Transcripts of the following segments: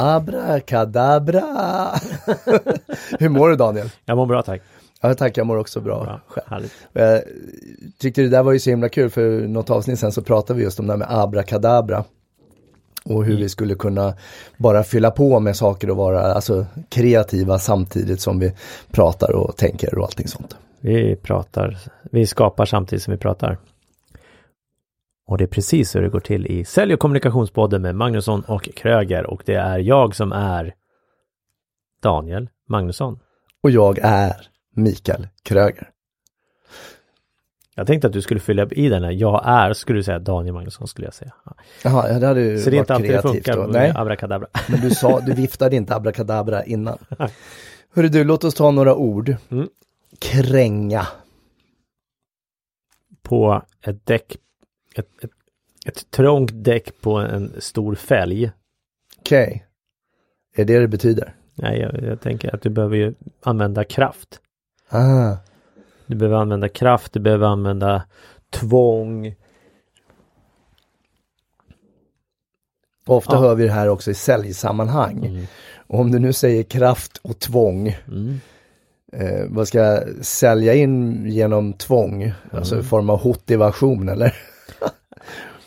Abrakadabra! Hur mår du Daniel? Jag mår bra tack. Ja tack, jag mår också bra. bra. Härligt. Jag tyckte det där var ju så himla kul för något avsnitt sen så pratade vi just om det här med abrakadabra. Och hur mm. vi skulle kunna bara fylla på med saker och vara alltså, kreativa samtidigt som vi pratar och tänker och allting sånt. Vi pratar, vi skapar samtidigt som vi pratar. Och det är precis hur det går till i Sälj och kommunikationspodden med Magnusson och Kröger och det är jag som är Daniel Magnusson. Och jag är Mikael Kröger. Jag tänkte att du skulle fylla i den här, jag är, skulle du säga Daniel Magnusson skulle jag säga. Jaha, det hade ju Så det är inte alltid det funkar då. Nej. abrakadabra. Men du sa, du viftade inte abrakadabra innan. Hörru du, låt oss ta några ord. Mm. Kränga. På ett däck ett, ett, ett trångt däck på en stor fälg. Okej. Okay. Är det det betyder? Nej, jag, jag, tänker att du behöver ju använda kraft. Ah. Du behöver använda kraft, du behöver använda tvång. Ofta ja. hör vi det här också i säljsammanhang. Mm. Och om du nu säger kraft och tvång. Mm. Eh, vad ska jag sälja in genom tvång? Mm. Alltså i form av motivation eller?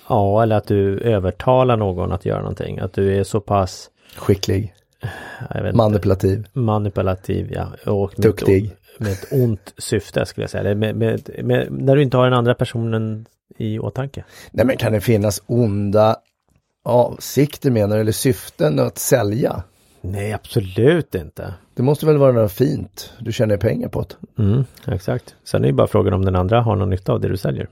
Ja, eller att du övertalar någon att göra någonting. Att du är så pass Skicklig. manipulativ. Inte, manipulativ, ja. Och Duktig. Ett, med ett ont syfte skulle jag säga. Med, med, med, när du inte har den andra personen i åtanke. Nej men kan det finnas onda avsikter menar du, eller syften att sälja? Nej, absolut inte. Det måste väl vara något fint du tjänar pengar på det. Mm, exakt. Sen är det bara frågan om den andra har någon nytta av det du säljer.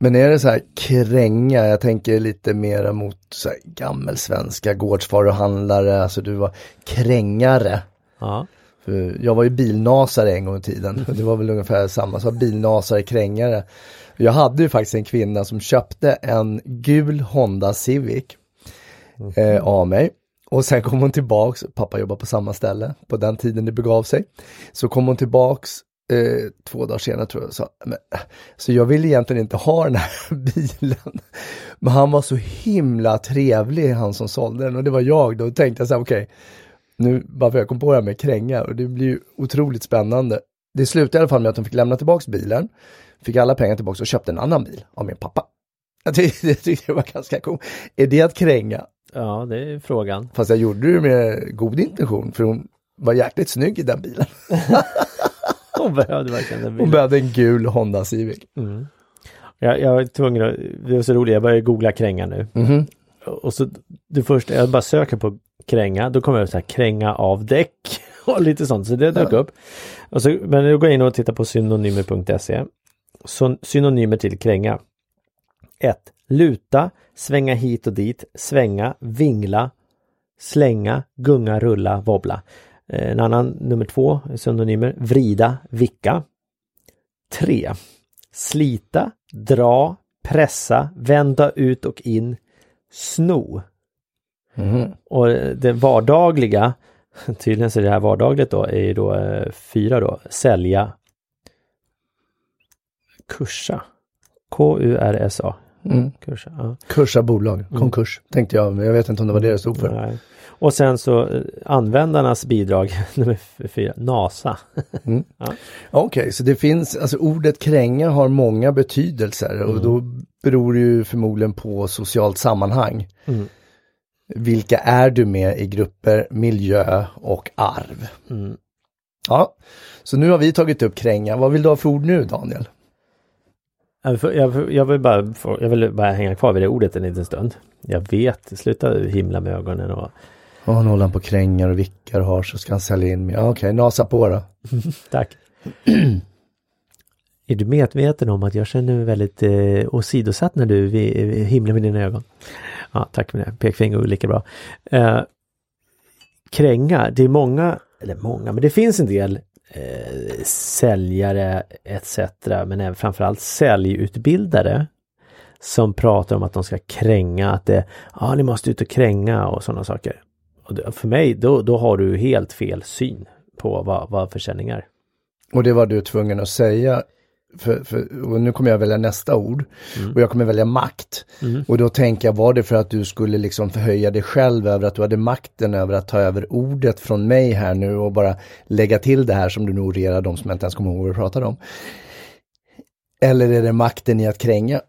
Men är det så här kränga, jag tänker lite mera mot så här gammelsvenska gårdsvaruhandlare, alltså du var krängare. Ja. För jag var ju bilnasare en gång i tiden, det var väl ungefär samma, så bilnasare, krängare. Jag hade ju faktiskt en kvinna som köpte en gul Honda Civic eh, av mig. Och sen kom hon tillbaks, pappa jobbar på samma ställe på den tiden det begav sig. Så kom hon tillbaks eh, två dagar senare tror jag. Så, men, så jag ville egentligen inte ha den här bilen. Men han var så himla trevlig, han som sålde den. Och det var jag då. Då tänkte jag så här, okej, okay, nu varför jag kom på det här med kränga och det blir ju otroligt spännande. Det slutade i alla fall med att de fick lämna tillbaks bilen, fick alla pengar tillbaks och köpte en annan bil av min pappa. Jag tyckte, jag tyckte det var ganska coolt. Är det att kränga? Ja, det är frågan. Fast jag gjorde det med god intention, för hon var jäkligt snygg i den bilen. Hon behövde verkligen den bilen. Hon behövde en gul Honda Civic. Mm. Jag, jag var tvungen att, det var så roligt, jag började googla kränga nu. Mm. Och så det första, jag bara söker på kränga, då kommer det så här kränga av däck och lite sånt, så det dök ja. upp. Och så, men då går jag in och tittar på synonymer.se. Synonymer till kränga. 1. Luta, svänga hit och dit, svänga, vingla, slänga, gunga, rulla, wobbla. Eh, en annan nummer två, synonymer, vrida, vicka. Tre. Slita, dra, pressa, vända ut och in, sno. Mm. Och det vardagliga, tydligen så är det här vardagligt då, är ju då eh, fyra då, sälja, kursa, K-U-R-S-A. Mm. Kursa, ja. kursa bolag, mm. konkurs mm. tänkte jag, men jag vet inte om det var det det stod för. Nej. Och sen så eh, användarnas bidrag nummer fyra, NASA. mm. ja. Okej, okay, så det finns, alltså ordet kränga har många betydelser mm. och då beror det ju förmodligen på socialt sammanhang. Mm. Vilka är du med i grupper, miljö och arv? Mm. Ja, så nu har vi tagit upp kränga. Vad vill du ha för ord nu Daniel? Jag, jag, vill bara, jag vill bara hänga kvar vid det ordet en liten stund. Jag vet, sluta himla med ögonen och Ja, nu håller han på krängar och vickar och har så ska han sälja in mig. Okej, okay, nasa på då. Tack. är du medveten om att jag känner mig väldigt eh, åsidosatt när du eh, himlar med dina ögon? Ja, tack för det. Pekfinger är lika bra. Eh, kränga, det är många, eller många, men det finns en del eh, säljare etc. Men även framförallt säljutbildare som pratar om att de ska kränga, att det, ja ni måste ut och kränga och sådana saker. För mig, då, då har du helt fel syn på vad, vad försäljning är. Och det var du tvungen att säga för, för, och nu kommer jag välja nästa ord mm. och jag kommer välja makt. Mm. Och då tänker jag, var det för att du skulle liksom förhöja dig själv över att du hade makten över att ta över ordet från mig här nu och bara lägga till det här som du nog orerar de som jag inte ens kommer ihåg vad vi pratade om. Eller är det makten i att kränga?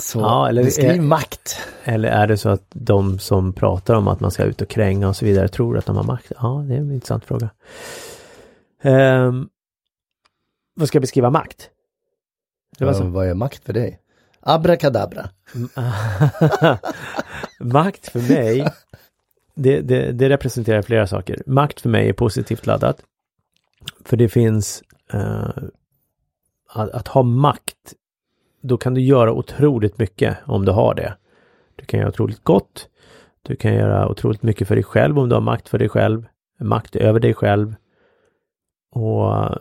Så ja, eller beskriv är, makt. Eller är det så att de som pratar om att man ska ut och kränga och så vidare tror att de har makt? Ja, det är en intressant fråga. Um, vad ska jag beskriva makt? Det var så. vad är makt för dig? Abrakadabra. makt för mig, det, det, det, representerar flera saker. Makt för mig är positivt laddat. För det finns uh, att, att, ha makt, då kan du göra otroligt mycket om du har det. Du kan göra otroligt gott. Du kan göra otroligt mycket för dig själv om du har makt för dig själv, makt över dig själv. Och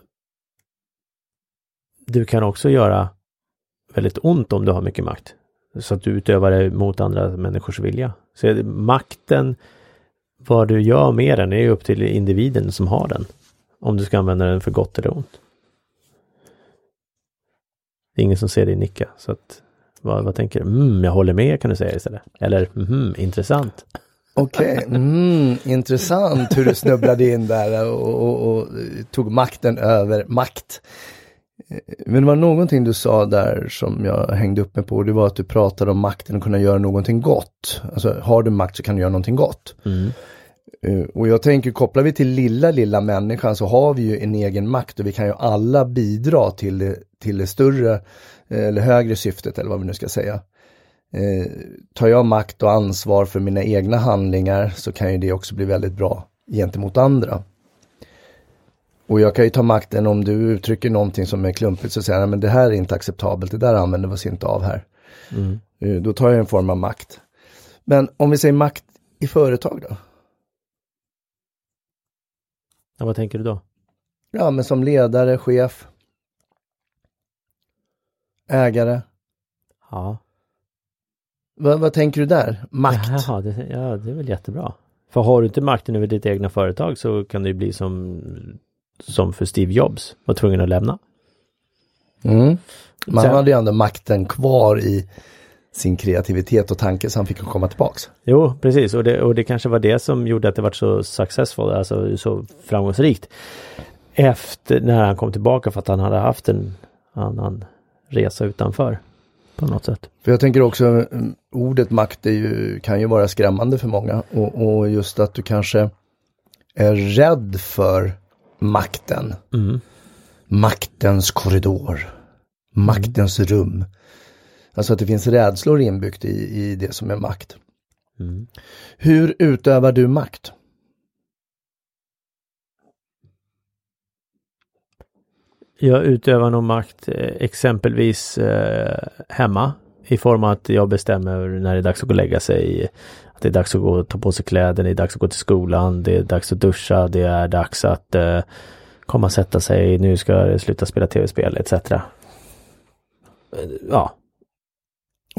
du kan också göra väldigt ont om du har mycket makt. Så att du utövar det mot andra människors vilja. Så makten, vad du gör med den, är upp till individen som har den. Om du ska använda den för gott eller ont. Det är ingen som ser dig nicka. Så att, vad, vad tänker du? Mm, jag håller med kan du säga istället. Eller mm, intressant. Okej, okay. mm, intressant hur du snubblade in där och, och, och, tog makten över makt. Men det var någonting du sa där som jag hängde upp mig på. Det var att du pratade om makten att kunna göra någonting gott. Alltså har du makt så kan du göra någonting gott. Mm. Uh, och jag tänker, kopplar vi till lilla, lilla människan så har vi ju en egen makt och vi kan ju alla bidra till det, till det större eh, eller högre syftet eller vad vi nu ska säga. Uh, tar jag makt och ansvar för mina egna handlingar så kan ju det också bli väldigt bra gentemot andra. Och jag kan ju ta makten om du uttrycker någonting som är klumpigt så säger jag, men det här är inte acceptabelt, det där använder vi oss inte av här. Mm. Eh, då tar jag en form av makt. Men om vi säger makt i företag då? Ja, vad tänker du då? Ja, men som ledare, chef, ägare. Ja. Vad, vad tänker du där? Makt? Jaha, det, ja, det är väl jättebra. För har du inte makten över ditt egna företag så kan det ju bli som som för Steve Jobs var tvungen att lämna. Mm. Man Sen, hade ju ändå makten kvar i sin kreativitet och tanke så han fick komma tillbaks. Jo, precis och det, och det kanske var det som gjorde att det var så successful, alltså så framgångsrikt. Efter när han kom tillbaka för att han hade haft en annan resa utanför på något sätt. För jag tänker också mm, ordet makt är ju, kan ju vara skrämmande för många och, och just att du kanske är rädd för makten. Mm. Maktens korridor. Maktens rum. Alltså att det finns rädslor inbyggt i, i det som är makt. Mm. Hur utövar du makt? Jag utövar nog makt eh, exempelvis eh, hemma i form av att jag bestämmer när det är dags att gå och lägga sig. Att det är dags att gå och ta på sig kläder, det är dags att gå till skolan, det är dags att duscha, det är dags att eh, komma och sätta sig, nu ska jag sluta spela tv-spel etc. Ja.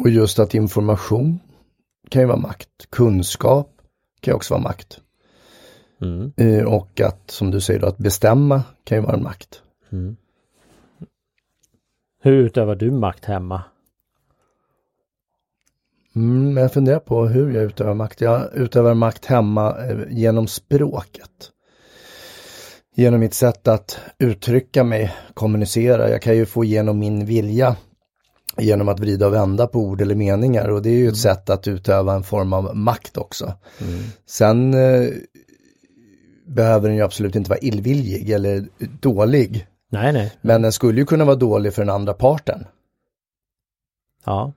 Och just att information kan ju vara makt. Kunskap kan ju också vara makt. Mm. Eh, och att, som du säger, då, att bestämma kan ju vara en makt. Mm. Hur utövar du makt hemma? Mm, jag funderar på hur jag utövar makt. Jag utövar makt hemma eh, genom språket. Genom mitt sätt att uttrycka mig, kommunicera. Jag kan ju få igenom min vilja genom att vrida och vända på ord eller meningar och det är ju ett mm. sätt att utöva en form av makt också. Mm. Sen eh, behöver den ju absolut inte vara illvillig eller dålig. Nej, nej. Men den skulle ju kunna vara dålig för den andra parten. Ja.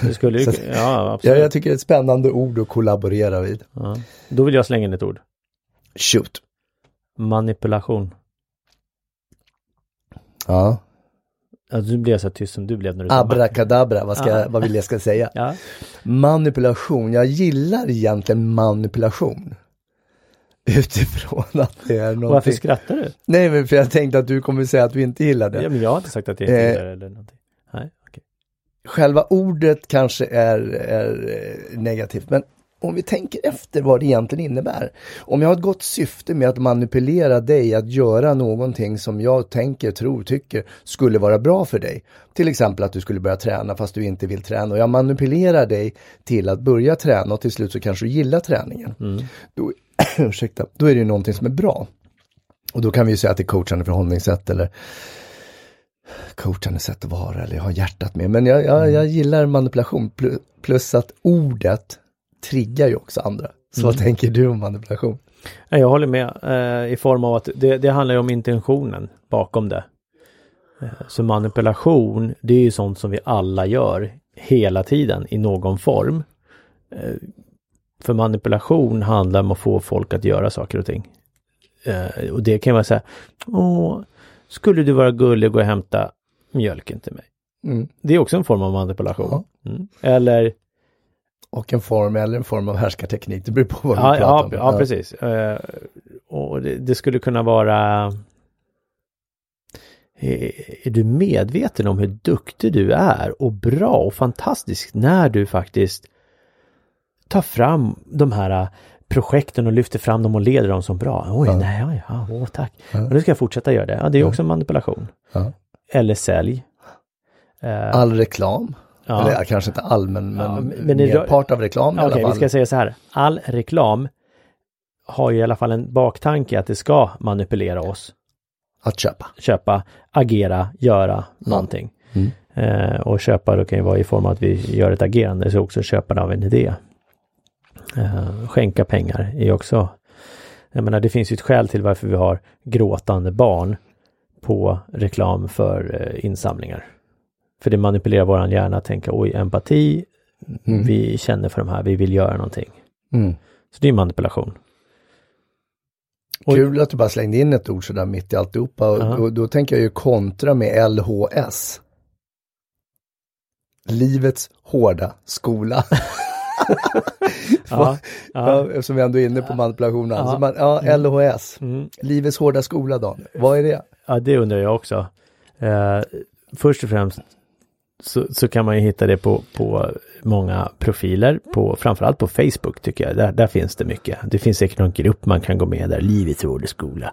Det skulle ju, ja, absolut. Ja, jag tycker det är ett spännande ord att kollaborera vid. Ja. Då vill jag slänga in ett ord. Shoot. Manipulation. Ja. Alltså, du blev så tyst som du blev när du Abrakadabra, vad, ska, Ja. vad vill jag ska säga? Ja. Manipulation, jag gillar egentligen manipulation. Utifrån att det är någonting. Varför skrattar du? Nej men för jag tänkte att du kommer säga att du inte gillar det. Ja, men jag har inte sagt att jag inte Eh. gillar det eller någonting. Nej, okej. Själva ordet kanske är, är eh, negativt men om vi tänker efter vad det egentligen innebär. Om jag har ett gott syfte med att manipulera dig att göra någonting som jag tänker, tror, tycker skulle vara bra för dig. Till exempel att du skulle börja träna fast du inte vill träna och jag manipulerar dig till att börja träna och till slut så kanske du gillar träningen. Då, ursäkta, då är det ju någonting som är bra. Och då kan vi ju säga att det är coachande förhållningssätt eller coachande sätt att vara eller ha hjärtat med. Men jag, jag, jag gillar manipulation pl- plus att ordet triggar ju också andra. Så vad tänker du om manipulation? Ja, Jag håller med eh, i form av att det, det handlar ju om intentionen bakom det. Eh, så manipulation, det är ju sånt som vi alla gör hela tiden i någon form. Eh, för manipulation handlar om att få folk att göra saker och ting. Eh, och det kan vara så här, åh, skulle du vara gullig och hämta mjölken till mig? Mm. Det är också en form av manipulation. Mm. Eller Och en form eller en form av härskarteknik, det beror på vad vi Ja, pratar ja, om. ja, precis. Eh, och det, det skulle kunna vara är är du medveten om hur duktig du är och bra och fantastisk när du faktiskt tar fram de här eh, projekten och lyfter fram dem och leder dem som bra. Oj, Ja. nej, ja, ja, åh, tack. Ja. Och nu ska jag fortsätta göra det. Ja, det är också manipulation. Ja. Eller sälj. Eh, All reklam, ja. eller ja, kanske inte all men, men, Ja, men det- merpart av reklam i Okej, alla vi fall. ska säga så här. All reklam har ju i alla fall en baktanke att det ska manipulera oss. Att köpa. Köpa, agera, göra någonting. Mm. Eh, och köpa då kan ju vara i form av att vi gör ett agerande, så också köparen av en idé. Eh, skänka pengar är också, jag menar det finns ju ett skäl till varför vi har gråtande barn på reklam för eh, insamlingar. För det manipulerar våran hjärna att tänka, oj, empati, Mm. vi känner för de här, vi vill göra någonting. Mm. Så det är manipulation. Och- Kul att du bara slängde in ett ord sådär mitt i alltihopa. Och Ja. då, då tänker jag ju kontra med LHS. Livets hårda skola. Ja, ja. Eftersom vi ändå är inne på manipulation. Alltså Ja. man, ja, LHS. Mm. Livets hårda skola Dan. Vad är det? Ja, det undrar jag också. Eh, först och främst så, så kan man ju hitta det på, på många profiler, på, framförallt på Facebook tycker jag. Där, där finns det mycket. Det finns säkert någon grupp man kan gå med där, Livets ord i skola.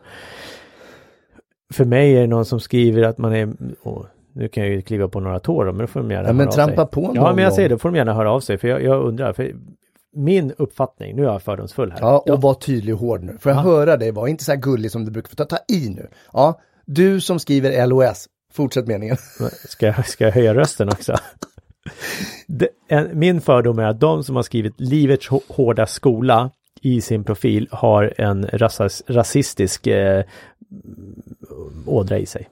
För mig är det någon som skriver att man är, åh, nu kan jag ju kliva på några tår då, men då får de gärna Ja, men höra av trampa sig. på någon Ja, men jag säger det, får de gärna höra av sig, för jag, jag undrar, för min uppfattning, nu är jag fördomsfull här. Ja, och var tydlig och hård nu. Får jag Ja. höra dig? Var inte så här gullig som du brukar få ta, ta i nu. Ja, du som skriver LOS. Fortsätt meningen. Ska jag, ska jag höja rösten också? Det, en, min fördom är att de som har skrivit Livets hå- hårda skola i sin profil har en rasas, rasistisk eh, ådra i sig.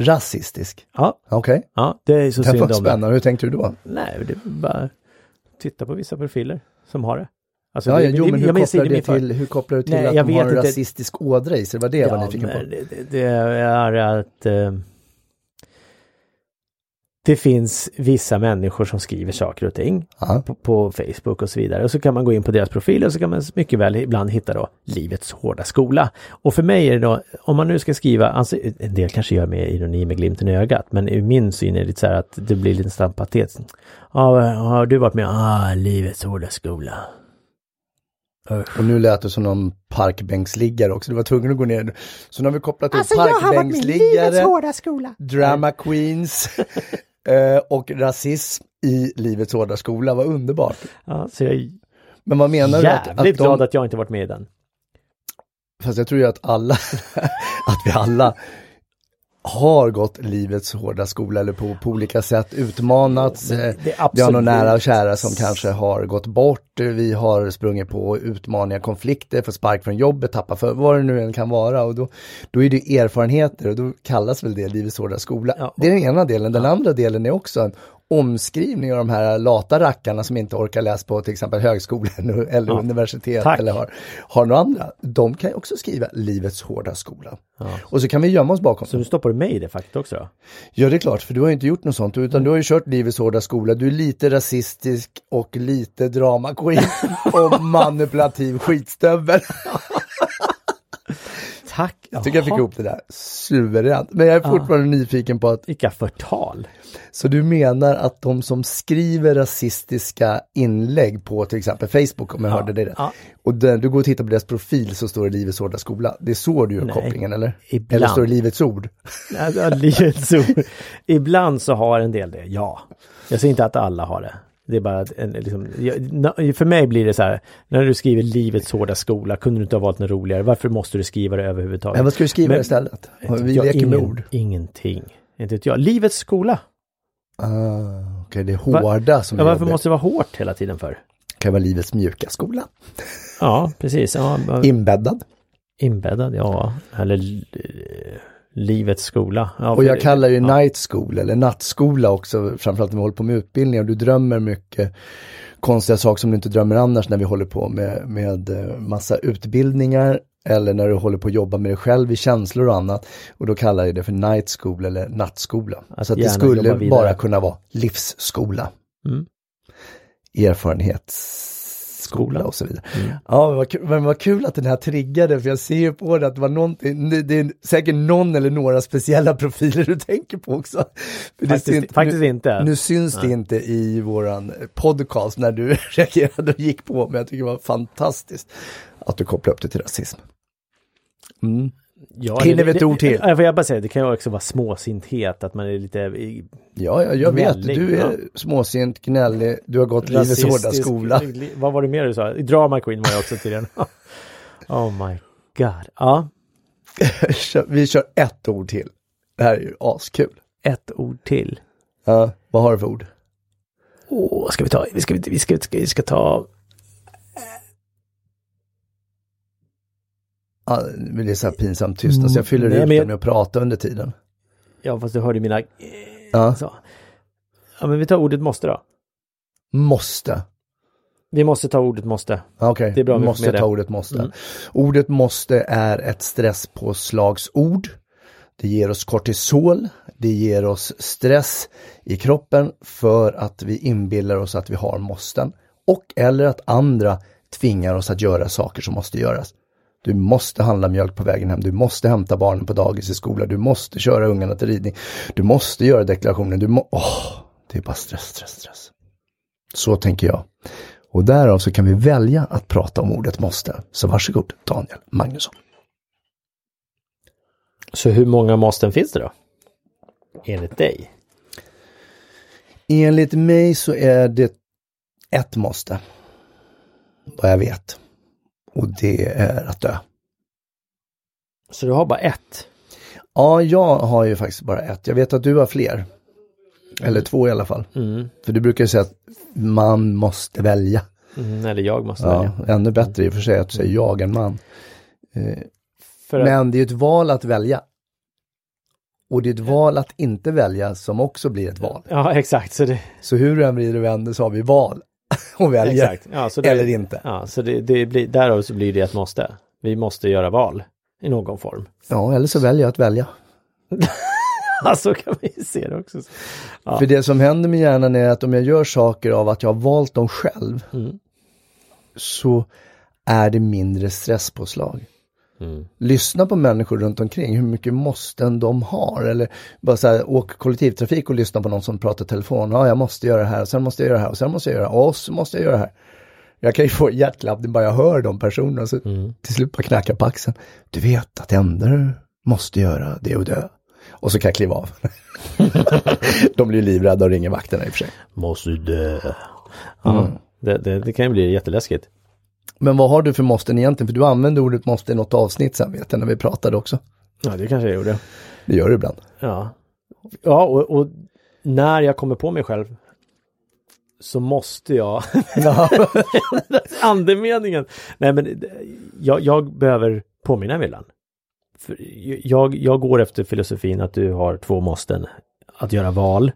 Rasistisk. Ja, Okej, ja det är så det synd om det. spännande. Hur tänkte du då? Nej, det är bara titta på vissa profiler som har det. Alltså, Ja, ja, jo, men hur kopplar, det till, hur kopplar du till Nej, att jag de har en inte. rasistisk ådra i sig? Det var det jag var Ja, nyfiken på. det, det, är att eh, det finns vissa människor som skriver saker och ting på, på Facebook och så vidare. Och så kan man gå in på deras profiler och så kan man mycket väl ibland hitta då Livets hårda skola. Och för mig är det då, om man nu ska skriva, alltså, en del kanske gör med ironi med glimten i ögat, men i min syn är det så här att det blir lite patetiskt. Ja, har du varit med? Ah, Livets hårda skola. Usch. Och nu lät det som någon parkbänksliggare också. Du var tvungen att gå ner. Så nu har vi kopplat Alltså upp parkbänksliggare, hårda skola. drama queens eh, och rasism i Livets hårda skola. Vad underbart. Ja, så jag är Men vad menar du? Att, jävligt att de, glad att jag inte varit med i den. Fast jag tror ju att alla, att vi alla har gått livets hårda skola eller på, på olika sätt utmanats. Eh, det Vi har några nära och kära som kanske har gått bort. Vi har sprungit på utmaningar, konflikter, fått spark från jobbet, tappat för vad det nu än kan vara. Och då, då är det erfarenheter och då kallas väl det livets hårda skola. Ja. Det är den ena delen. Den andra delen är också en omskrivning av de här lata rackarna som inte orkar läsa på till exempel högskolan eller Ja. universitet Tack. eller har, har några andra. De kan ju också skriva livets hårda skola. Ja. Och så kan vi gömma oss bakom Så nu stoppar du mig i det facket också? Ja det är klart, för du har ju inte gjort något sånt utan du har ju kört livets hårda skola. Du är lite rasistisk och lite drama queen och manipulativ skitstövel. Tack! Jag tycker jag fick ihop det där suveränt. Men jag är fortfarande nyfiken på att, Vilka förtal! så du menar att de som skriver rasistiska inlägg på till exempel Facebook om jag hörde det rätt. ja. Och där, du går och tittar på deras profil så står det Livets hårda skola. Det är så du gör Nej, kopplingen eller? ibland. Eller står det Livets ord? Livets ord. Ibland så har en del det, ja. Jag säger inte att alla har det. Det är bara en, liksom, jag, för mig blir det så här, när du skriver livets hårda skola, kunde du inte ha valt något roligare? Varför måste du skriva det överhuvudtaget? Men vad ska du skriva Men- istället? Vi jag, leker med ingen, ord. Ingenting. Inte vet jag. Livets skola. Ah, Okej, det är hårda som Ja, varför måste det vara hårt hela tiden för? kan vara livets mjuka skola. Ja, precis. Ja, Inbäddad. inbäddad, ja. Eller eh, livets skola. Ja, Och jag kallar ju ja. night school eller nattskola också, framförallt när vi håller på med utbildningar. Du drömmer mycket konstiga saker som du inte drömmer annars när vi håller på med, med eh, massa utbildningar eller när du håller på att jobba med dig själv i känslor och annat. Och då kallar jag det för night school eller nattskola. Att Så att det skulle bara kunna vara livsskola. Mm. Erfarenhetsskola Skola. och så vidare. Mm. Ja, men vad, kul, men vad kul att den här triggade, för jag ser ju på det att det var någonting, det, är säkert någon eller några speciella profiler du tänker på också. Faktiskt, syns- faktiskt nu, inte. Nu syns det inte i våran podcast när du reagerade och gick på, men jag tycker det var fantastiskt att du kopplade upp det till rasism. Mm. Ja, Hinner det- vi ett ord till? Ja, får jag bara säga, det kan ju också vara småsinthet, att man är lite i- Ja, ja, jag vet, du är ja. småsint, gnällig, du har gått livets hårda rasistisk. skola. Vad var det mer du sa? Drama Queen var jag också tydligen. oh my god. Ja, Vi kör ett ord till. Det här är ju askul. ett ord till. Ja, vad har du för ord? Åh, ska vi ta? Vi ska, vi ska, vi ska, vi ska ta... Ja, men det är så här pinsamt tyst, alltså jag fyller Mm, Nej, ut det jag- med att prata under tiden. Ja, fast du hörde mina... Ja. Så. Ja, men vi tar ordet måste då. Måste. Vi måste ta ordet måste. Okej, Det är bra om vi får måste med ta det. ordet måste. Mm. Ordet måste är ett stresspåslagsord. Det ger oss kortisol, det ger oss stress i kroppen för att vi inbillar oss att vi har måsten. Och eller att andra tvingar oss att göra saker som måste göras. Du måste handla mjölk på vägen hem, du måste hämta barnen på dagis i skolan, du måste köra ungarna till ridning, du måste göra deklarationen, du må... Åh, det är bara stress, stress, stress. Så tänker jag. Och därav så kan vi välja att prata om ordet måste. Så varsågod Daniel Magnusson. Så hur många måsten finns det då? Enligt dig? Enligt mig så är det ett måste. Vad jag vet. Och det är att dö. Så du har bara ett? Ja, jag har ju faktiskt bara ett. Jag vet att du har fler. Eller två i alla fall. Mm. För du brukar ju säga att man måste välja. Mm, eller jag måste Ja, välja. ännu bättre i och för sig att du säger jag än man. Eh, att, Men det är ett val att välja. Och det är ett val att inte välja som också blir ett val. Ja, exakt. Så det, Så hur du än vrider och vänder så har vi val och väljer. exakt. Ja, så det, Eller inte. Ja, så det, det blir, därav så blir det ett måste. Vi måste göra val i någon form. Ja, eller så väljer jag att välja. Ja, så kan vi se det också. Ja. För det som händer med hjärnan är att om jag gör saker av att jag har valt dem själv Mm. så är det mindre stresspåslag. Mm. Lyssna på människor runt omkring, hur mycket måsten de har. Eller bara så här, åk kollektivtrafik och lyssna på någon som pratar telefon. Ja, jag måste göra det här, och sen måste jag göra det här, och sen måste jag göra det här, och så måste jag göra det här. Jag kan ju få hjärtklappning bara jag hör de personerna, så Mm. till slut bara knacka på axeln. Du vet att det enda du måste göra, det är att dö. Och så kan jag kliva av. de blir livrädda och ringer vakterna i och för sig. Måste dö. Ja, det, det, det kan ju bli jätteläskigt. Men vad har du för måsten egentligen? För du använde ordet måste i något avsnitt sen vet jag, när vi pratade också. Ja, det kanske jag gjorde. Det gör du ibland. Ja, ja och, och när jag kommer på mig själv så måste jag Andemeningen! Nej men jag, jag behöver påminna mig ibland. För jag, jag går efter filosofin att du har två måsten. Att göra val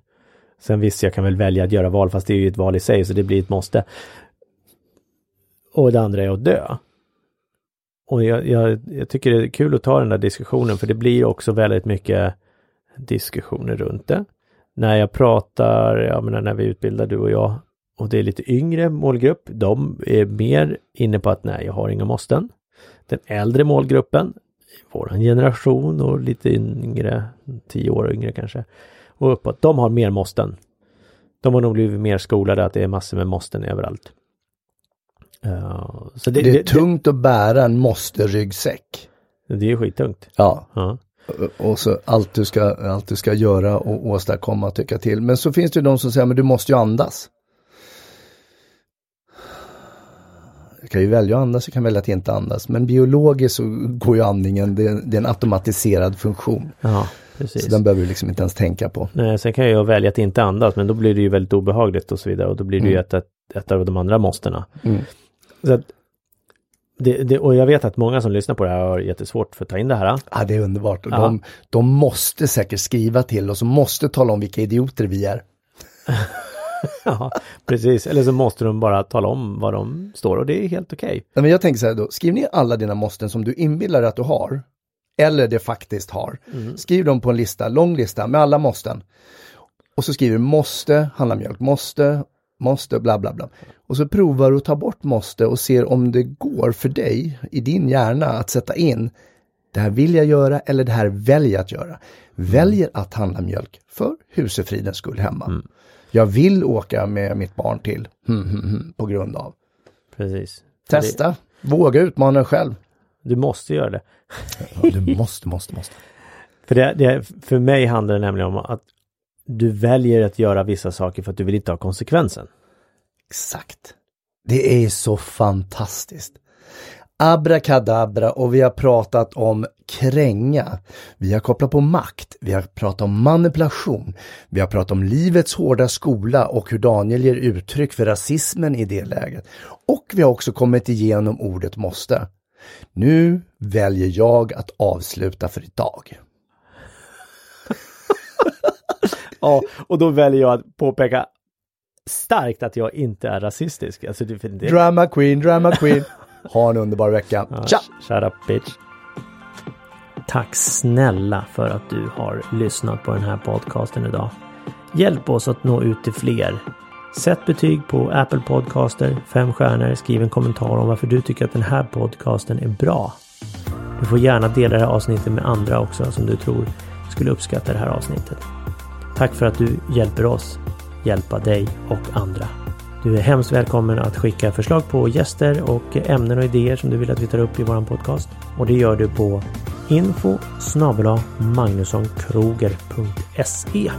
Sen visst, jag kan väl välja att göra val fast det är ju ett val i sig så det blir ett måste. Och det andra är att dö. Och jag, jag, jag tycker det är kul att ta den där diskussionen för det blir också väldigt mycket diskussioner runt det. När jag pratar, jag menar när vi utbildar du och jag och det är lite yngre målgrupp, de är mer inne på att nej, jag har inga måsten. Den äldre målgruppen, våran generation och lite yngre, tio år yngre kanske, och uppåt, de har mer måsten. De har nog blivit mer skolade att det är massor med måsten överallt. Så det, det är det, tungt att bära en måste-ryggsäck. Det är skittungt. Ja. ja. Och så allt du, ska, allt du ska göra och åstadkomma och tycka till. Men så finns det ju de som säger, men du måste ju andas. Jag kan ju välja att andas, jag kan välja att inte andas. Men biologiskt så går ju andningen, det, det är en automatiserad funktion. Ja, precis. Så den behöver du liksom inte ens tänka på. Nej, sen kan jag välja att inte andas, men då blir det ju väldigt obehagligt och så vidare. Och då blir det mm. ju ett, ett, ett av de andra måstena. Mm. Så att, det, det, och jag vet att många som lyssnar på det här har jättesvårt för att ta in det här. Ja, det är underbart. Och ja. de, de måste säkert skriva till oss och måste tala om vilka idioter vi är. ja, precis. Eller så måste de bara tala om vad de står och det är helt okej. Okay. men jag tänker så här då, skriv ner alla dina måsten som du inbillar dig att du har. Eller det faktiskt har. Mm. Skriv dem på en lista, lång lista med alla måsten. Och så skriver du måste handla mjölk, måste, måste, bla bla bla. Och så provar du att ta bort måste och ser om det går för dig i din hjärna att sätta in det här vill jag göra eller det här väljer jag att göra. Väljer att handla mjölk för husefridens skull hemma. Mm. Jag vill åka med mitt barn till hmm, hmm, på grund av. Precis. Testa, det... våga utmana dig själv. Du måste göra det. ja, du måste, måste, måste. För, det, det, för mig handlar det nämligen om att du väljer att göra vissa saker för att du vill inte ha konsekvensen. Exakt. Det är så fantastiskt. Abrakadabra och vi har pratat om kränga. Vi har kopplat på makt. Vi har pratat om manipulation. Vi har pratat om livets hårda skola och hur Daniel ger uttryck för rasismen i det läget. Och vi har också kommit igenom ordet måste. Nu väljer jag att avsluta för idag. ja, och då väljer jag att påpeka starkt att jag inte är rasistisk. Alltså, det, det... Drama queen, drama queen. Ha en underbar vecka. Ja, Tja! Shut up bitch. Tack snälla för att du har lyssnat på den här podcasten idag. Hjälp oss att nå ut till fler. Sätt betyg på Apple Podcaster, fem stjärnor, skriv en kommentar om varför du tycker att den här podcasten är bra. Du får gärna dela det här avsnittet med andra också som du tror skulle uppskatta det här avsnittet. Tack för att du hjälper oss hjälpa dig och andra. Du är hemskt välkommen att skicka förslag på gäster och ämnen och idéer som du vill att vi tar upp i vår podcast. Och det gör du på info magnussonkroger.se